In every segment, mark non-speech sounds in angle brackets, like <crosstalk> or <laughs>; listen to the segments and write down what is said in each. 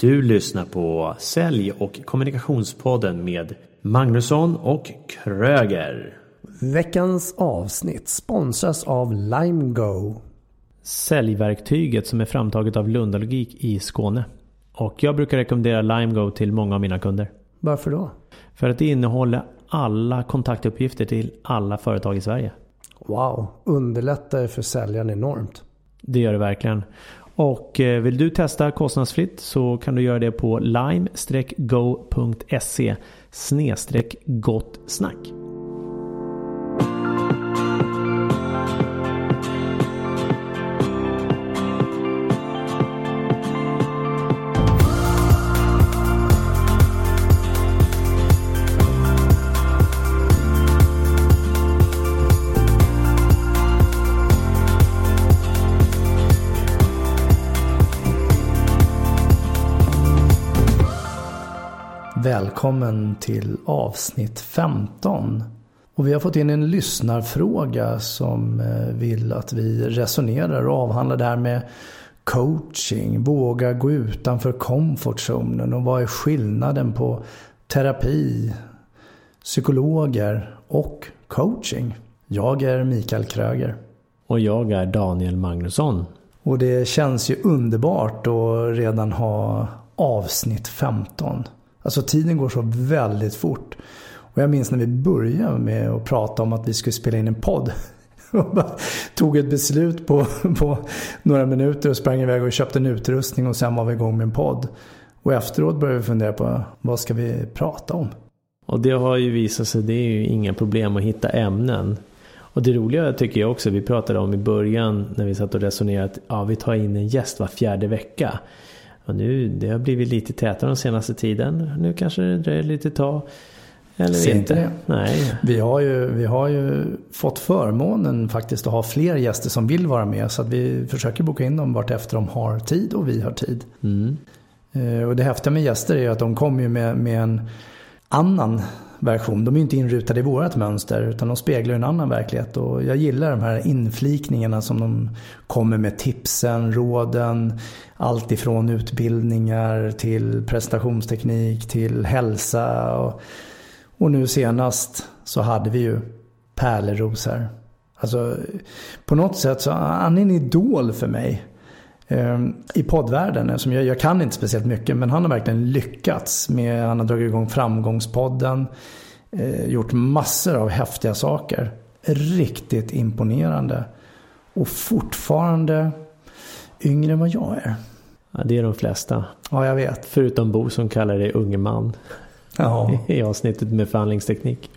Du lyssnar på Sälj och kommunikationspodden med Magnusson och Kröger. Veckans avsnitt sponsras av LimeGo. Säljverktyget som är framtaget av Lundalogik i Skåne. Och jag brukar rekommendera LimeGo till många av mina kunder. Varför då? För att det innehåller alla kontaktuppgifter till alla företag i Sverige. Wow, underlättar för säljaren enormt. Det gör det verkligen. Och eh, vill du testa kostnadsfritt så kan du göra det på lime-go.se gott snack. Välkommen till avsnitt 15. Och vi har fått in en lyssnarfråga som eh, vill att vi resonerar och avhandlar det här med coaching. Våga gå utanför komfortzonen och vad är skillnaden på terapi, psykologer och coaching? Jag är Mikael Kröger. Och jag är Daniel Magnusson. Och det känns ju underbart att redan ha avsnitt 15. Alltså tiden går så väldigt fort. Och jag minns när vi började med att prata om att vi skulle spela in en podd. <laughs> Och tog ett beslut på, <laughs> på några minuter och sprang iväg och köpte en utrustning och sen var vi igång med en podd. Och efteråt började vi fundera på vad ska vi prata om? Och det har ju visat sig, det är ju inga problem att hitta ämnen. Och det roliga tycker jag också, vi pratade om i början när vi satt och resonerade att ja, vi tar in en gäst var fjärde vecka. Och nu, det har blivit lite tätare den senaste tiden. Nu kanske det dröjer lite tag. Eller Ser inte. det. Nej. Vi har, ju, vi har ju fått förmånen faktiskt att ha fler gäster som vill vara med. Så att vi försöker boka in dem vart efter de har tid och vi har tid. Mm. Eh, Och det häftiga med gäster är att de kommer ju med, med en annan version. De är ju inte inrutade i vårat mönster utan de speglar en annan verklighet. Och jag gillar de här inflikningarna som de kommer med tipsen, råden. Allt ifrån utbildningar till prestationsteknik till hälsa. Och, och nu senast så hade vi ju Pärleros här. Alltså på något sätt så han är en idol för mig eh, I poddvärlden. Som jag, jag kan inte speciellt mycket men han har verkligen lyckats. Med, han har dragit igång Framgångspodden. Eh, gjort massor av häftiga saker. Riktigt imponerande. Och fortfarande yngre än vad jag är. Ja, det är de flesta. Ja, jag vet. Förutom Bo som kallar dig unge man Ja, <laughs> i avsnittet med förhandlingsteknik.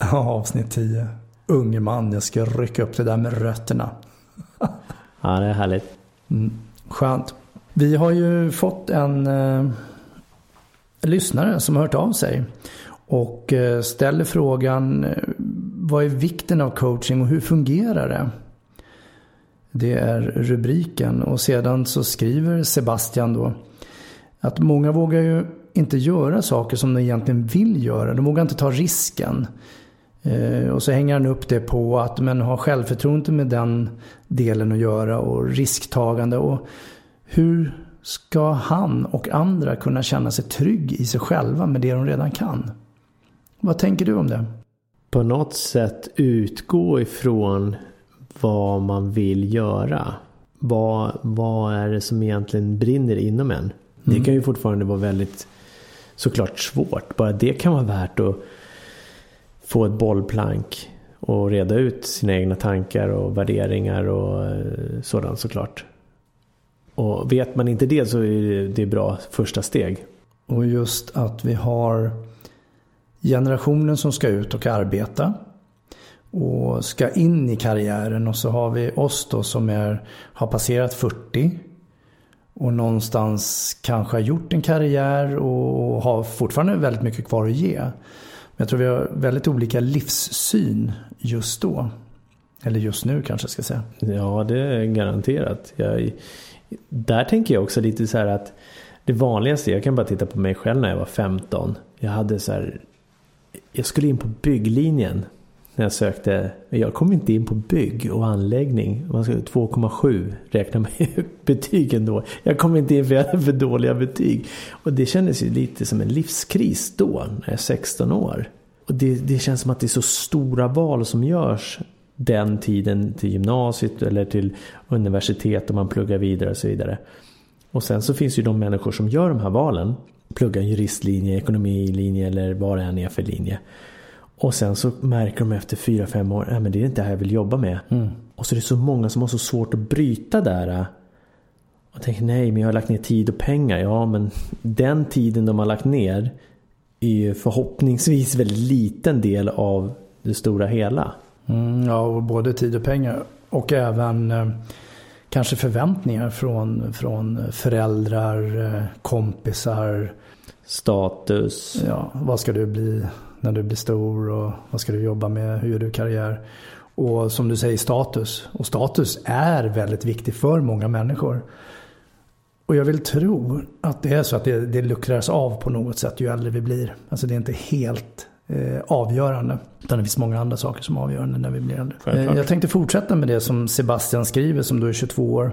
ja avsnitt 10. Unge man, jag ska rycka upp det där med rötterna. Ja, det är härligt. Mm, skönt. Vi har ju fått en eh, lyssnare som har hört av sig. Och eh, ställer frågan eh, vad är vikten av coaching och hur fungerar det? Det är rubriken och sedan så skriver Sebastian då att många vågar ju inte göra saker som de egentligen vill göra. De vågar inte ta risken. Eh, och så hänger han upp det på att men ha självförtroende med den delen att göra och risktagande. Och hur ska han och andra kunna känna sig trygg i sig själva med det de redan kan? Vad tänker du om det? På något sätt utgå ifrån vad man vill göra. Vad, vad är det som egentligen brinner inom en? Det kan ju fortfarande vara väldigt såklart svårt. Bara det kan vara värt att få ett bollplank och reda ut sina egna tankar och värderingar och eh, sådant såklart. Och vet man inte det så är det bra första steg. Och just att vi har generationen som ska ut och arbeta och ska in i karriären och så har vi oss då som är, har passerat 40 och någonstans kanske har gjort en karriär och har fortfarande väldigt mycket kvar att ge. Men jag tror vi har väldigt olika livssyn just då. Eller just nu kanske jag ska säga. Ja, det är garanterat. Jag, där tänker jag också lite så här att det vanligaste, jag kan bara titta på mig själv när jag var 15. Jag hade så här, jag skulle in på bygglinjen när jag sökte. Jag kom inte in på bygg och anläggning. 2,7 räkna med betygen då. Jag kom inte in för jag hade för dåliga betyg. Och det kändes ju lite som en livskris då, när jag är 16 år. Och det, det känns som att det är så stora val som görs den tiden till gymnasiet eller till universitet och man pluggar vidare och så vidare. Och sen så finns ju de människor som gör de här valen. Pluggar juristlinje, ekonomilinje eller vad det än är för linje. Och sen så märker de efter fyra fem år, att det är inte det här jag vill jobba med. Mm. Och så är det så många som har så svårt att bryta där. Och tänker nej, men jag har lagt ner tid och pengar. Ja, men den tiden de har lagt ner är ju förhoppningsvis väldigt liten del av det stora hela. Mm, ja, och både tid och pengar. Och även eh, kanske förväntningar från, från föräldrar, eh, kompisar. Status. Ja, vad ska du bli när du blir stor och vad ska du jobba med, hur gör du karriär? Och som du säger status. Och status är väldigt viktig för många människor. Och jag vill tro att det är så att det, det luckras av på något sätt ju äldre vi blir. Alltså det är inte helt eh, avgörande. Utan det finns många andra saker som är avgörande när vi blir äldre. Eh, jag tänkte fortsätta med det som Sebastian skriver som då är 22 år.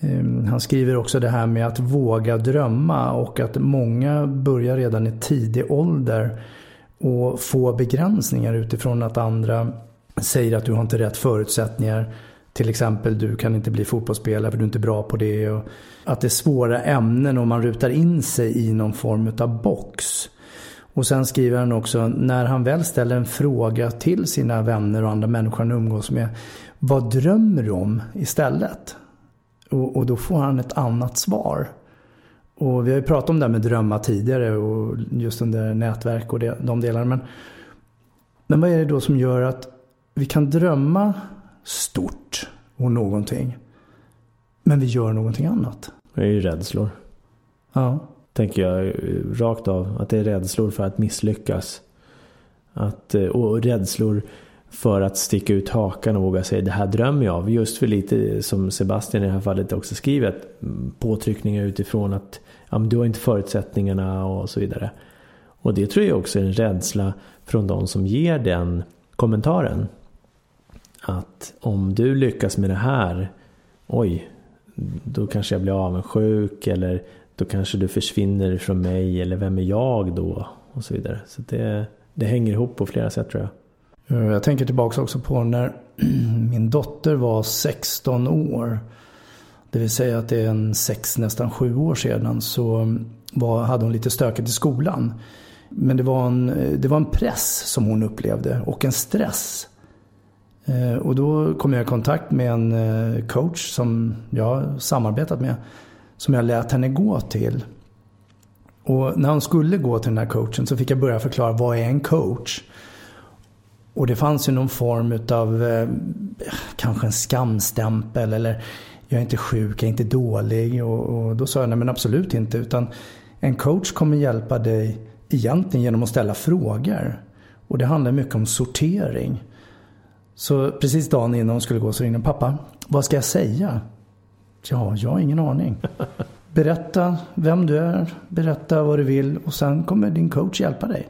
Eh, han skriver också det här med att våga drömma och att många börjar redan i tidig ålder och få begränsningar utifrån att andra säger att du har inte rätt förutsättningar. Till exempel du kan inte bli fotbollsspelare för du är inte bra på det. Och att det är svåra ämnen och man rutar in sig i någon form av box. Och sen skriver han också, när han väl ställer en fråga till sina vänner och andra människor han umgås med. Vad drömmer du om istället? Och, och då får han ett annat svar. Och vi har ju pratat om det här med drömmar tidigare och just under nätverk och det, de delarna. Men, men vad är det då som gör att vi kan drömma stort och någonting. Men vi gör någonting annat? Det är ju rädslor. Ja. Tänker jag rakt av. Att det är rädslor för att misslyckas. Att, eh, och rädslor för att sticka ut hakan och våga säga det här drömmer jag av. Just för lite som Sebastian i det här fallet också skriver att mm, Påtryckningar utifrån att ja, men du har inte förutsättningarna och så vidare. Och det tror jag också är en rädsla från de som ger den kommentaren. Att om du lyckas med det här, oj, då kanske jag blir avundsjuk eller då kanske du försvinner från mig eller vem är jag då? Och så vidare. Så det, det hänger ihop på flera sätt tror jag. Eh, jag tänker tillbaka också på när <clears throat> min dotter var 16 år. Det vill säga att det är en sex, nästan sju år sedan. Så var, hade hon lite stökigt i skolan. Men det var, en, eh, det var en press som hon upplevde och en stress. Eh, och då kom jag i kontakt med en coach som jag samarbetat med. Som jag lät henne gå till. Och när hon skulle gå till den här coachen så fick jag börja förklara vad är en coach? Och det fanns ju någon form utav eh, kanske en skamstämpel eller jag är inte sjuk, jag är inte dålig. Och, och då sa jag nej men absolut inte. Utan en coach kommer hjälpa dig egentligen genom att ställa frågor. Och det handlar mycket om sortering. Så precis dagen innan hon skulle gå så ringde pappa, vad ska jag säga? Ja, jag har ingen aning. <laughs> Berätta vem du är, berätta vad du vill och sen kommer din coach hjälpa dig.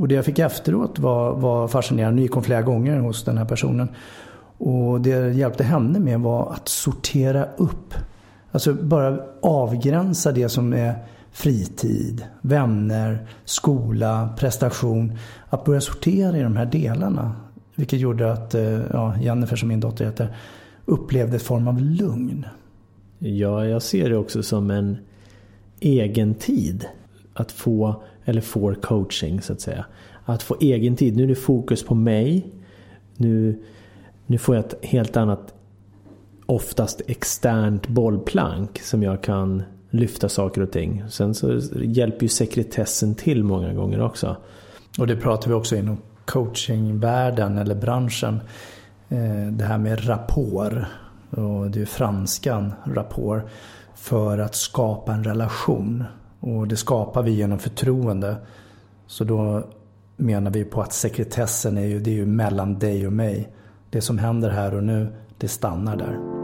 Och det jag fick efteråt var, var fascinerande. Jag kom flera gånger hos den här personen. Och det jag hjälpte henne med var att sortera upp. Alltså bara avgränsa det som är fritid, vänner, skola, prestation. Att börja sortera i de här delarna. Vilket gjorde att eh, ja, Jennifer, som min dotter heter, upplevde en form av lugn. Ja, jag ser det också som en egen tid. Att få, eller får coaching så att säga. Att få egen tid. Nu är det fokus på mig. Nu, nu får jag ett helt annat, oftast externt bollplank som jag kan lyfta saker och ting. Sen så hjälper ju sekretessen till många gånger också. Och det pratar vi också inom coachingvärlden eller branschen. Eh, det här med rapport. Och det är franskan rapport. För att skapa en relation. Och det skapar vi genom förtroende. Så då menar vi på att sekretessen är ju, det är ju mellan dig och mig. Det som händer här och nu, det stannar där.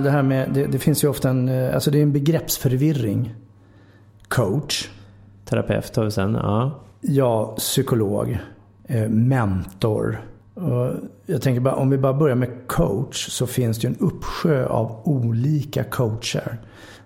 Daniel, det här med, det, det finns ju ofta en, eh, alltså det är en begreppsförvirring. Coach. Terapeut har vi sen, ja. Ja, psykolog. Eh, mentor. Och jag tänker bara, om vi bara börjar med coach så finns det ju en uppsjö av olika coacher.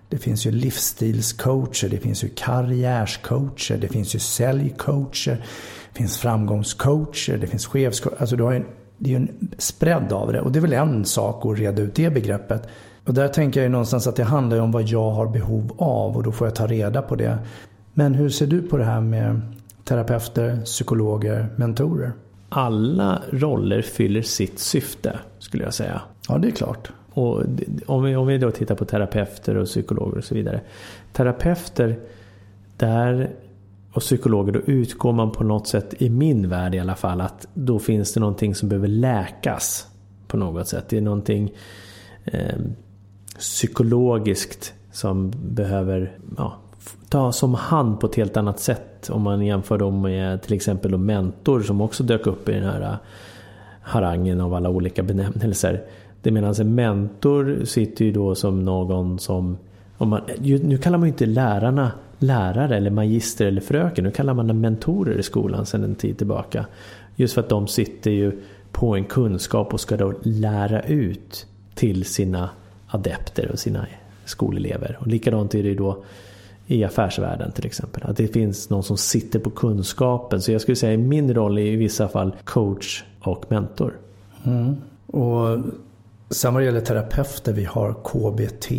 Det finns ju livsstilscoacher, det finns ju karriärscoacher, det finns ju säljcoacher, det finns framgångscoacher, det finns chefscoacher. Alltså du har en, det är ju en spread av det och det är väl en sak att reda ut det begreppet. Och där tänker jag ju någonstans att det handlar om vad jag har behov av och då får jag ta reda på det. Men hur ser du på det här med terapeuter, psykologer, mentorer? Alla roller fyller sitt syfte, skulle jag säga. Ja, det är klart. Och om vi, om vi då tittar på terapeuter och psykologer och så vidare. Terapeuter, där och psykologer, då utgår man på något sätt, i min värld i alla fall, att då finns det någonting som behöver läkas på något sätt. Det är någonting eh, psykologiskt som behöver ja, tas om hand på ett helt annat sätt. Om man jämför dem med till exempel då mentor som också dök upp i den här eh, harangen av alla olika benämnelser. Det medan en mentor sitter ju då som någon som om man, nu kallar man ju inte lärarna lärare eller magister eller fröken. Nu kallar man dem mentorer i skolan sedan en tid tillbaka. Just för att de sitter ju på en kunskap och ska då lära ut till sina adepter och sina skolelever. Och likadant är det ju då i affärsvärlden till exempel. Att det finns någon som sitter på kunskapen. Så jag skulle säga min roll är i vissa fall coach och mentor. Mm. Och sen vad det gäller terapeuter, vi har KBT,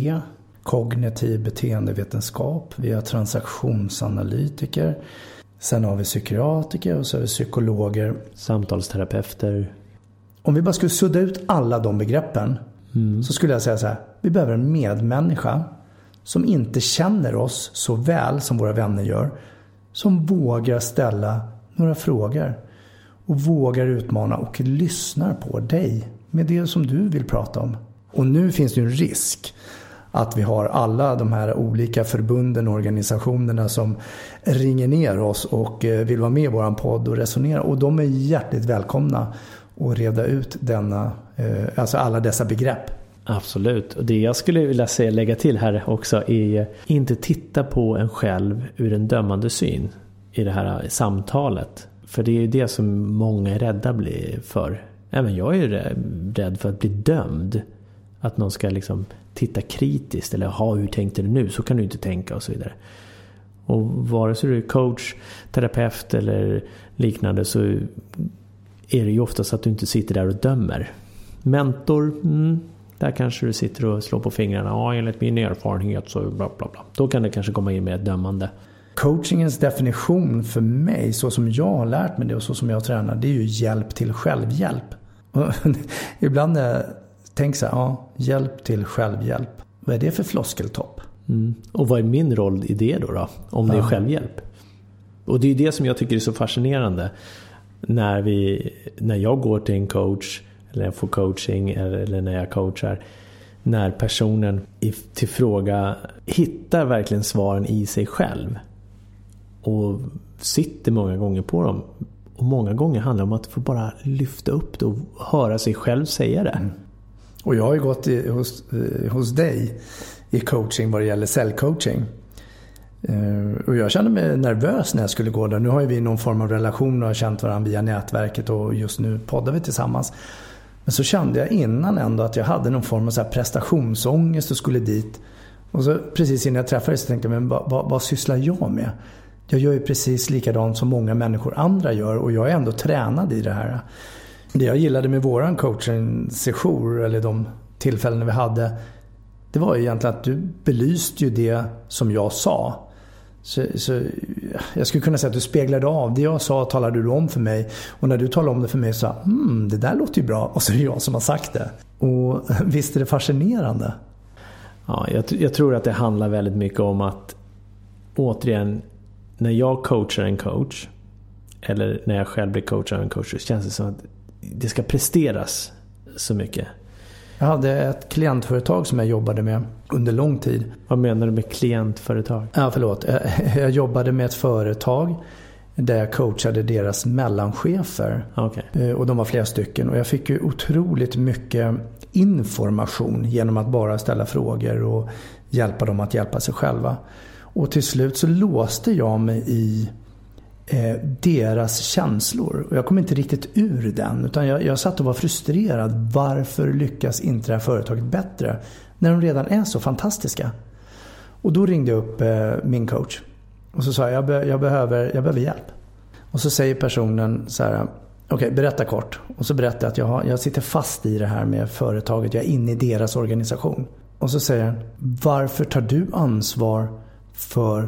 kognitiv beteendevetenskap, vi har transaktionsanalytiker. Sen har vi psykiatriker och så har vi psykologer. Samtalsterapeuter. Om vi bara skulle sudda ut alla de begreppen mm. så skulle jag säga så här. Vi behöver en medmänniska som inte känner oss så väl som våra vänner gör. Som vågar ställa några frågor. Och vågar utmana och lyssnar på dig med det som du vill prata om. Och nu finns det ju en risk att vi har alla de här olika förbunden och organisationerna som ringer ner oss och eh, vill vara med i våran podd och resonera. Och de är hjärtligt välkomna att reda ut denna, eh, alltså alla dessa begrepp. Absolut. Och det jag skulle vilja säga, lägga till här också är inte titta på en själv ur en dömande syn i det här samtalet. För det är ju det som många är rädda för. Även jag är rädd för att bli dömd. Att någon ska liksom titta kritiskt eller ha hur tänkte du nu? Så kan du inte tänka och så vidare. Och vare sig du är coach, terapeut eller liknande så är det ju oftast att du inte sitter där och dömer. Mentor, mm, där kanske du sitter och slår på fingrarna. Ja, enligt min erfarenhet så bla bla bla. Då kan det kanske komma in med ett dömande. Coachingens definition för mig, så som jag har lärt mig det och så som jag tränar, det är ju hjälp till självhjälp. <laughs> ibland när tänker så här, ja, hjälp till självhjälp. Vad är det för floskeltopp? Mm. Och vad är min roll i det då? då om det ja. är självhjälp? Och det är det som jag tycker är så fascinerande. När, vi, när jag går till en coach eller jag får coaching eller när jag coachar. När personen till fråga hittar verkligen svaren i sig själv. Och sitter många gånger på dem. Och många gånger handlar det om att få bara lyfta upp det och höra sig själv säga det. Mm. Och jag har ju gått i, hos, eh, hos dig i coaching vad det gäller cellcoaching. Eh, och jag kände mig nervös när jag skulle gå där. Nu har ju vi någon form av relation och har känt varandra via nätverket och just nu poddar vi tillsammans. Men så kände jag innan ändå att jag hade någon form av så här prestationsångest och skulle dit. Och så precis innan jag träffade dig så tänkte jag, men vad, vad, vad sysslar jag med? Jag gör ju precis likadant som många människor andra gör och jag är ändå tränad i det här. Det jag gillade med våran coaching-session, eller de tillfällen vi hade, det var ju egentligen att du belyste ju det som jag sa. Så, så, jag skulle kunna säga att du speglade av. Det jag sa talade du om för mig. Och när du talade om det för mig så sa mm, det där låter ju bra. Och så är det jag som har sagt det. Och <laughs> visst är det fascinerande? Ja, jag, jag tror att det handlar väldigt mycket om att återigen, när jag coachar en coach eller när jag själv blir coachad av en coach så känns det som att det ska presteras så mycket. Jag hade ett klientföretag som jag jobbade med under lång tid. Vad menar du med klientföretag? Ja, förlåt. Jag <laughs> jobbade med ett företag där jag coachade deras mellanchefer. Okay. Eh, och de var flera stycken. Och jag fick ju otroligt mycket information genom att bara ställa frågor och hjälpa dem att hjälpa sig själva. Och till slut så låste jag mig i eh, deras känslor. Och jag kom inte riktigt ur den. Utan jag, jag satt och var frustrerad. Varför lyckas inte det här företaget bättre? När de redan är så fantastiska. Och då ringde jag upp eh, min coach. Och så sa jag, jag, be, jag, behöver, jag behöver hjälp. Och så säger personen så här. Okej, okay, berätta kort. Och så berättar jag att jag, har, jag sitter fast i det här med företaget. Jag är inne i deras organisation. Och så säger han, varför tar du ansvar för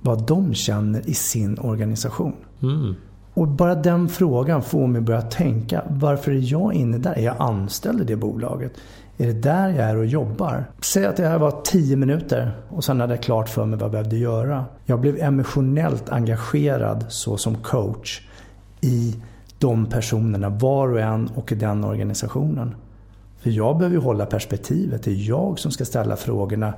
vad de känner i sin organisation? Mm. Och bara den frågan får mig börja tänka, varför är jag inne där? Är jag anställd i det bolaget? Är det där jag är och jobbar? Säg att det här var tio minuter och sen hade jag klart för mig vad jag behövde göra. Jag blev emotionellt engagerad så som coach i de personerna, var och en och i den organisationen. För jag behöver ju hålla perspektivet. Det är jag som ska ställa frågorna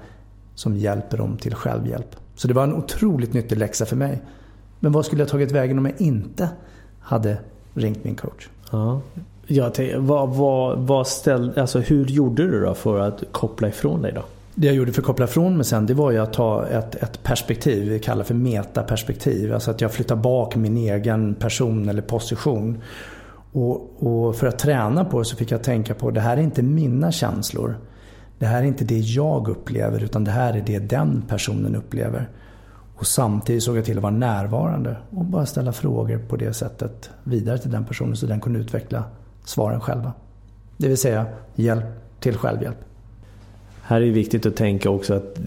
som hjälper dem till självhjälp. Så det var en otroligt nyttig läxa för mig. Men vad skulle jag tagit vägen om jag inte hade ringt min coach? Ja. Jag tänkte, vad, vad, vad ställ, alltså hur gjorde du då för att koppla ifrån dig då? Det jag gjorde för att koppla ifrån mig sen det var ju att ta ett, ett perspektiv, vi kallar för metaperspektiv. Alltså att jag flyttar bak min egen person eller position. Och, och, för att träna på det så fick jag tänka på det här är inte mina känslor. Det här är inte det jag upplever utan det här är det den personen upplever. Och samtidigt såg jag till att vara närvarande och bara ställa frågor på det sättet vidare till den personen så den kunde utveckla svaren själva. Det vill säga hjälp till självhjälp. Här är det viktigt att tänka också att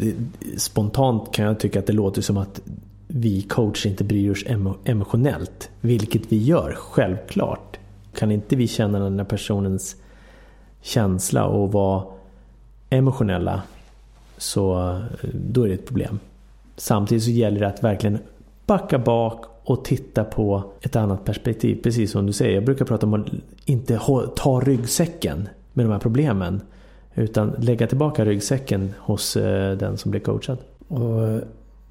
spontant kan jag tycka att det låter som att vi coacher inte bryr oss emotionellt. Vilket vi gör, självklart. Kan inte vi känna den här personens känsla och vara emotionella så eh, då är det ett problem. Samtidigt så gäller det att verkligen backa bak och titta på ett annat perspektiv. Precis som du säger, jag brukar prata om att inte ta ryggsäcken med de här problemen. Utan lägga tillbaka ryggsäcken hos eh, den som blir coachad. Och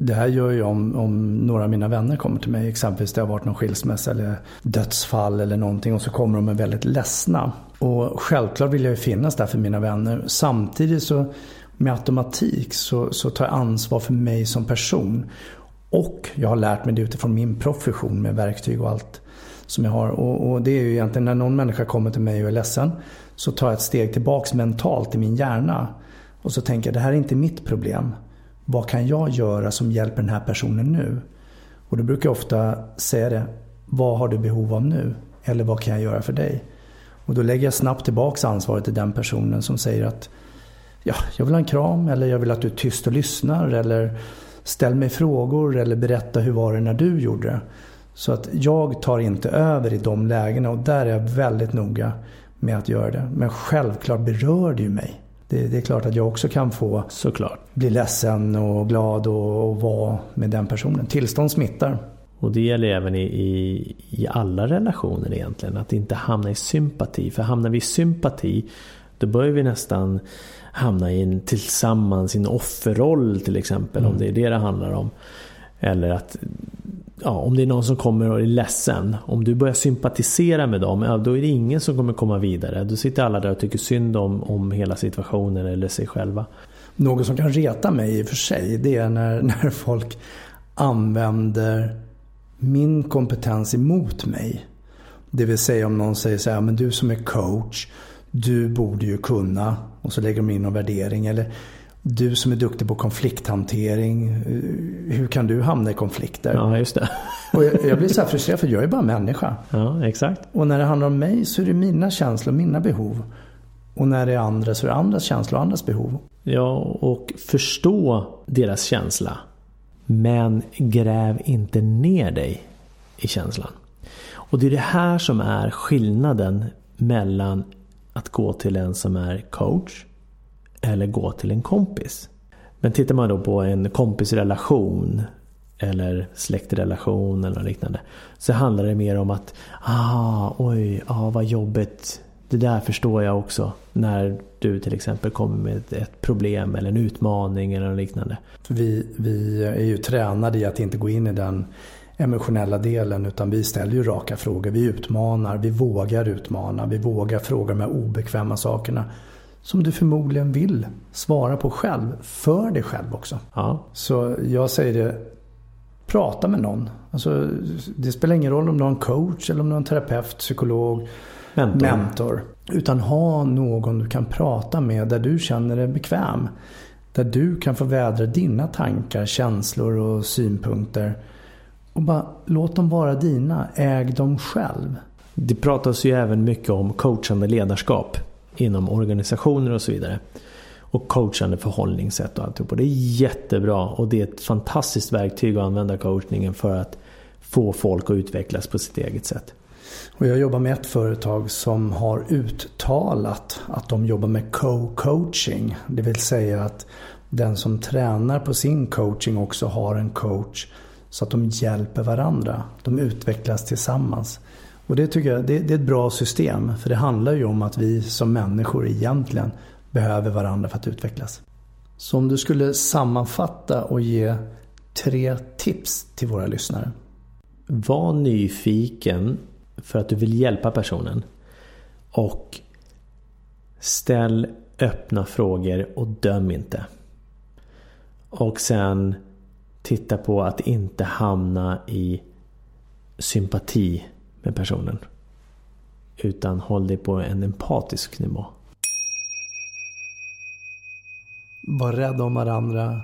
det här gör jag om, om några av mina vänner kommer till mig. Exempelvis det har varit någon skilsmässa eller dödsfall eller någonting. Och så kommer de är väldigt ledsna. Och självklart vill jag ju finnas där för mina vänner. Samtidigt så med automatik så, så tar jag ansvar för mig som person. Och jag har lärt mig det utifrån min profession med verktyg och allt som jag har. Och, och, det är ju egentligen när någon människa kommer till mig och är ledsen så tar jag ett steg tillbaks mentalt i min hjärna. Och så tänker jag det här är inte mitt problem. Vad kan jag göra som hjälper den här personen nu? Och då brukar jag ofta säga det. Vad har du behov av nu? Eller vad kan jag göra för dig? Och då lägger jag snabbt tillbaks ansvaret till den personen som säger att ja, jag vill ha en kram eller jag vill att du är tyst och lyssnar eller ställ mig frågor eller berätta hur var det när du gjorde det. Så att jag tar inte över i de lägena och där är jag väldigt noga med att göra det. Men självklart berör det ju mig. Det, det är klart att jag också kan få Såklart. bli ledsen och glad och, och vara med den personen. Tillstånd smittar. Och det gäller även i, i, i alla relationer egentligen. Att inte hamna i sympati. För hamnar vi i sympati då börjar vi nästan hamna i en tillsammans i en offerroll till exempel. Mm. Om det är det det handlar om. Eller att ja, om det är någon som kommer och är ledsen. Om du börjar sympatisera med dem, ja, då är det ingen som kommer komma vidare. Då sitter alla där och tycker synd om, om hela situationen eller sig själva. Något som kan reta mig i och för sig, det är när, <laughs> när folk använder min kompetens emot mig. Det vill säga om någon säger så här, men du som är coach, du borde ju kunna. Och så lägger de in någon värdering. Eller du som är duktig på konflikthantering, eh, hur kan du hamna i konflikter? Ja, just det. <laughs> Och jag, jag blir så här frustrerad för jag är bara människa. Ja, exakt. Och när det handlar om mig så är det mina känslor, mina behov. Och när det är andra så är det andras känslor och andras behov. Ja, och förstå deras känsla. Men gräv inte ner dig i känslan. Och det är det här som är skillnaden mellan att gå till en som är coach eller gå till en kompis. Men tittar man då på en kompisrelation eller släktrelation eller liknande så handlar det mer om att ah, oj, ah, vad jobbigt. Det där förstår jag också. När du till exempel kommer med ett problem eller en utmaning eller liknande. Vi, vi är ju tränade i att inte gå in i den emotionella delen utan vi ställer ju raka frågor. Vi utmanar, vi vågar utmana, vi vågar fråga de här obekväma sakerna som du förmodligen vill svara på själv. För dig själv också. Ja. Så jag säger det, prata med någon. Alltså, det spelar ingen roll om du har en coach eller om du har en terapeut, psykolog, Mentor. mentor. Utan ha någon du kan prata med där du känner dig bekväm. Där du kan få vädra dina tankar, känslor och synpunkter. Och bara låt dem vara dina. Äg dem själv. Det pratas ju även mycket om coachande ledarskap inom organisationer och så vidare. Och coachande förhållningssätt och alltihop. Och det är jättebra och det är ett fantastiskt verktyg att använda coachningen för att få folk att utvecklas på sitt eget sätt. Och jag jobbar med ett företag som har uttalat att de jobbar med co-coaching. Det vill säga att den som tränar på sin coaching också har en coach. Så att de hjälper varandra. De utvecklas tillsammans. Och det tycker jag det, det är ett bra system. För det handlar ju om att vi som människor egentligen behöver varandra för att utvecklas. Så om du skulle sammanfatta och ge tre tips till våra lyssnare. Var nyfiken för att du vill hjälpa personen. Och ställ öppna frågor och döm inte. Och sen titta på att inte hamna i sympati med personen. Utan håll dig på en empatisk nivå. Var rädda om varandra.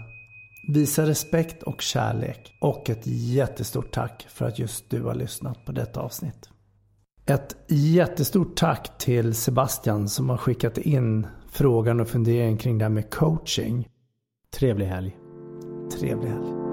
Visa respekt och kärlek. Och ett jättestort tack för att just du har lyssnat på detta avsnitt. Ett jättestort tack till Sebastian som har skickat in frågan och funderingen kring det här med coaching. Trevlig helg. Trevlig helg.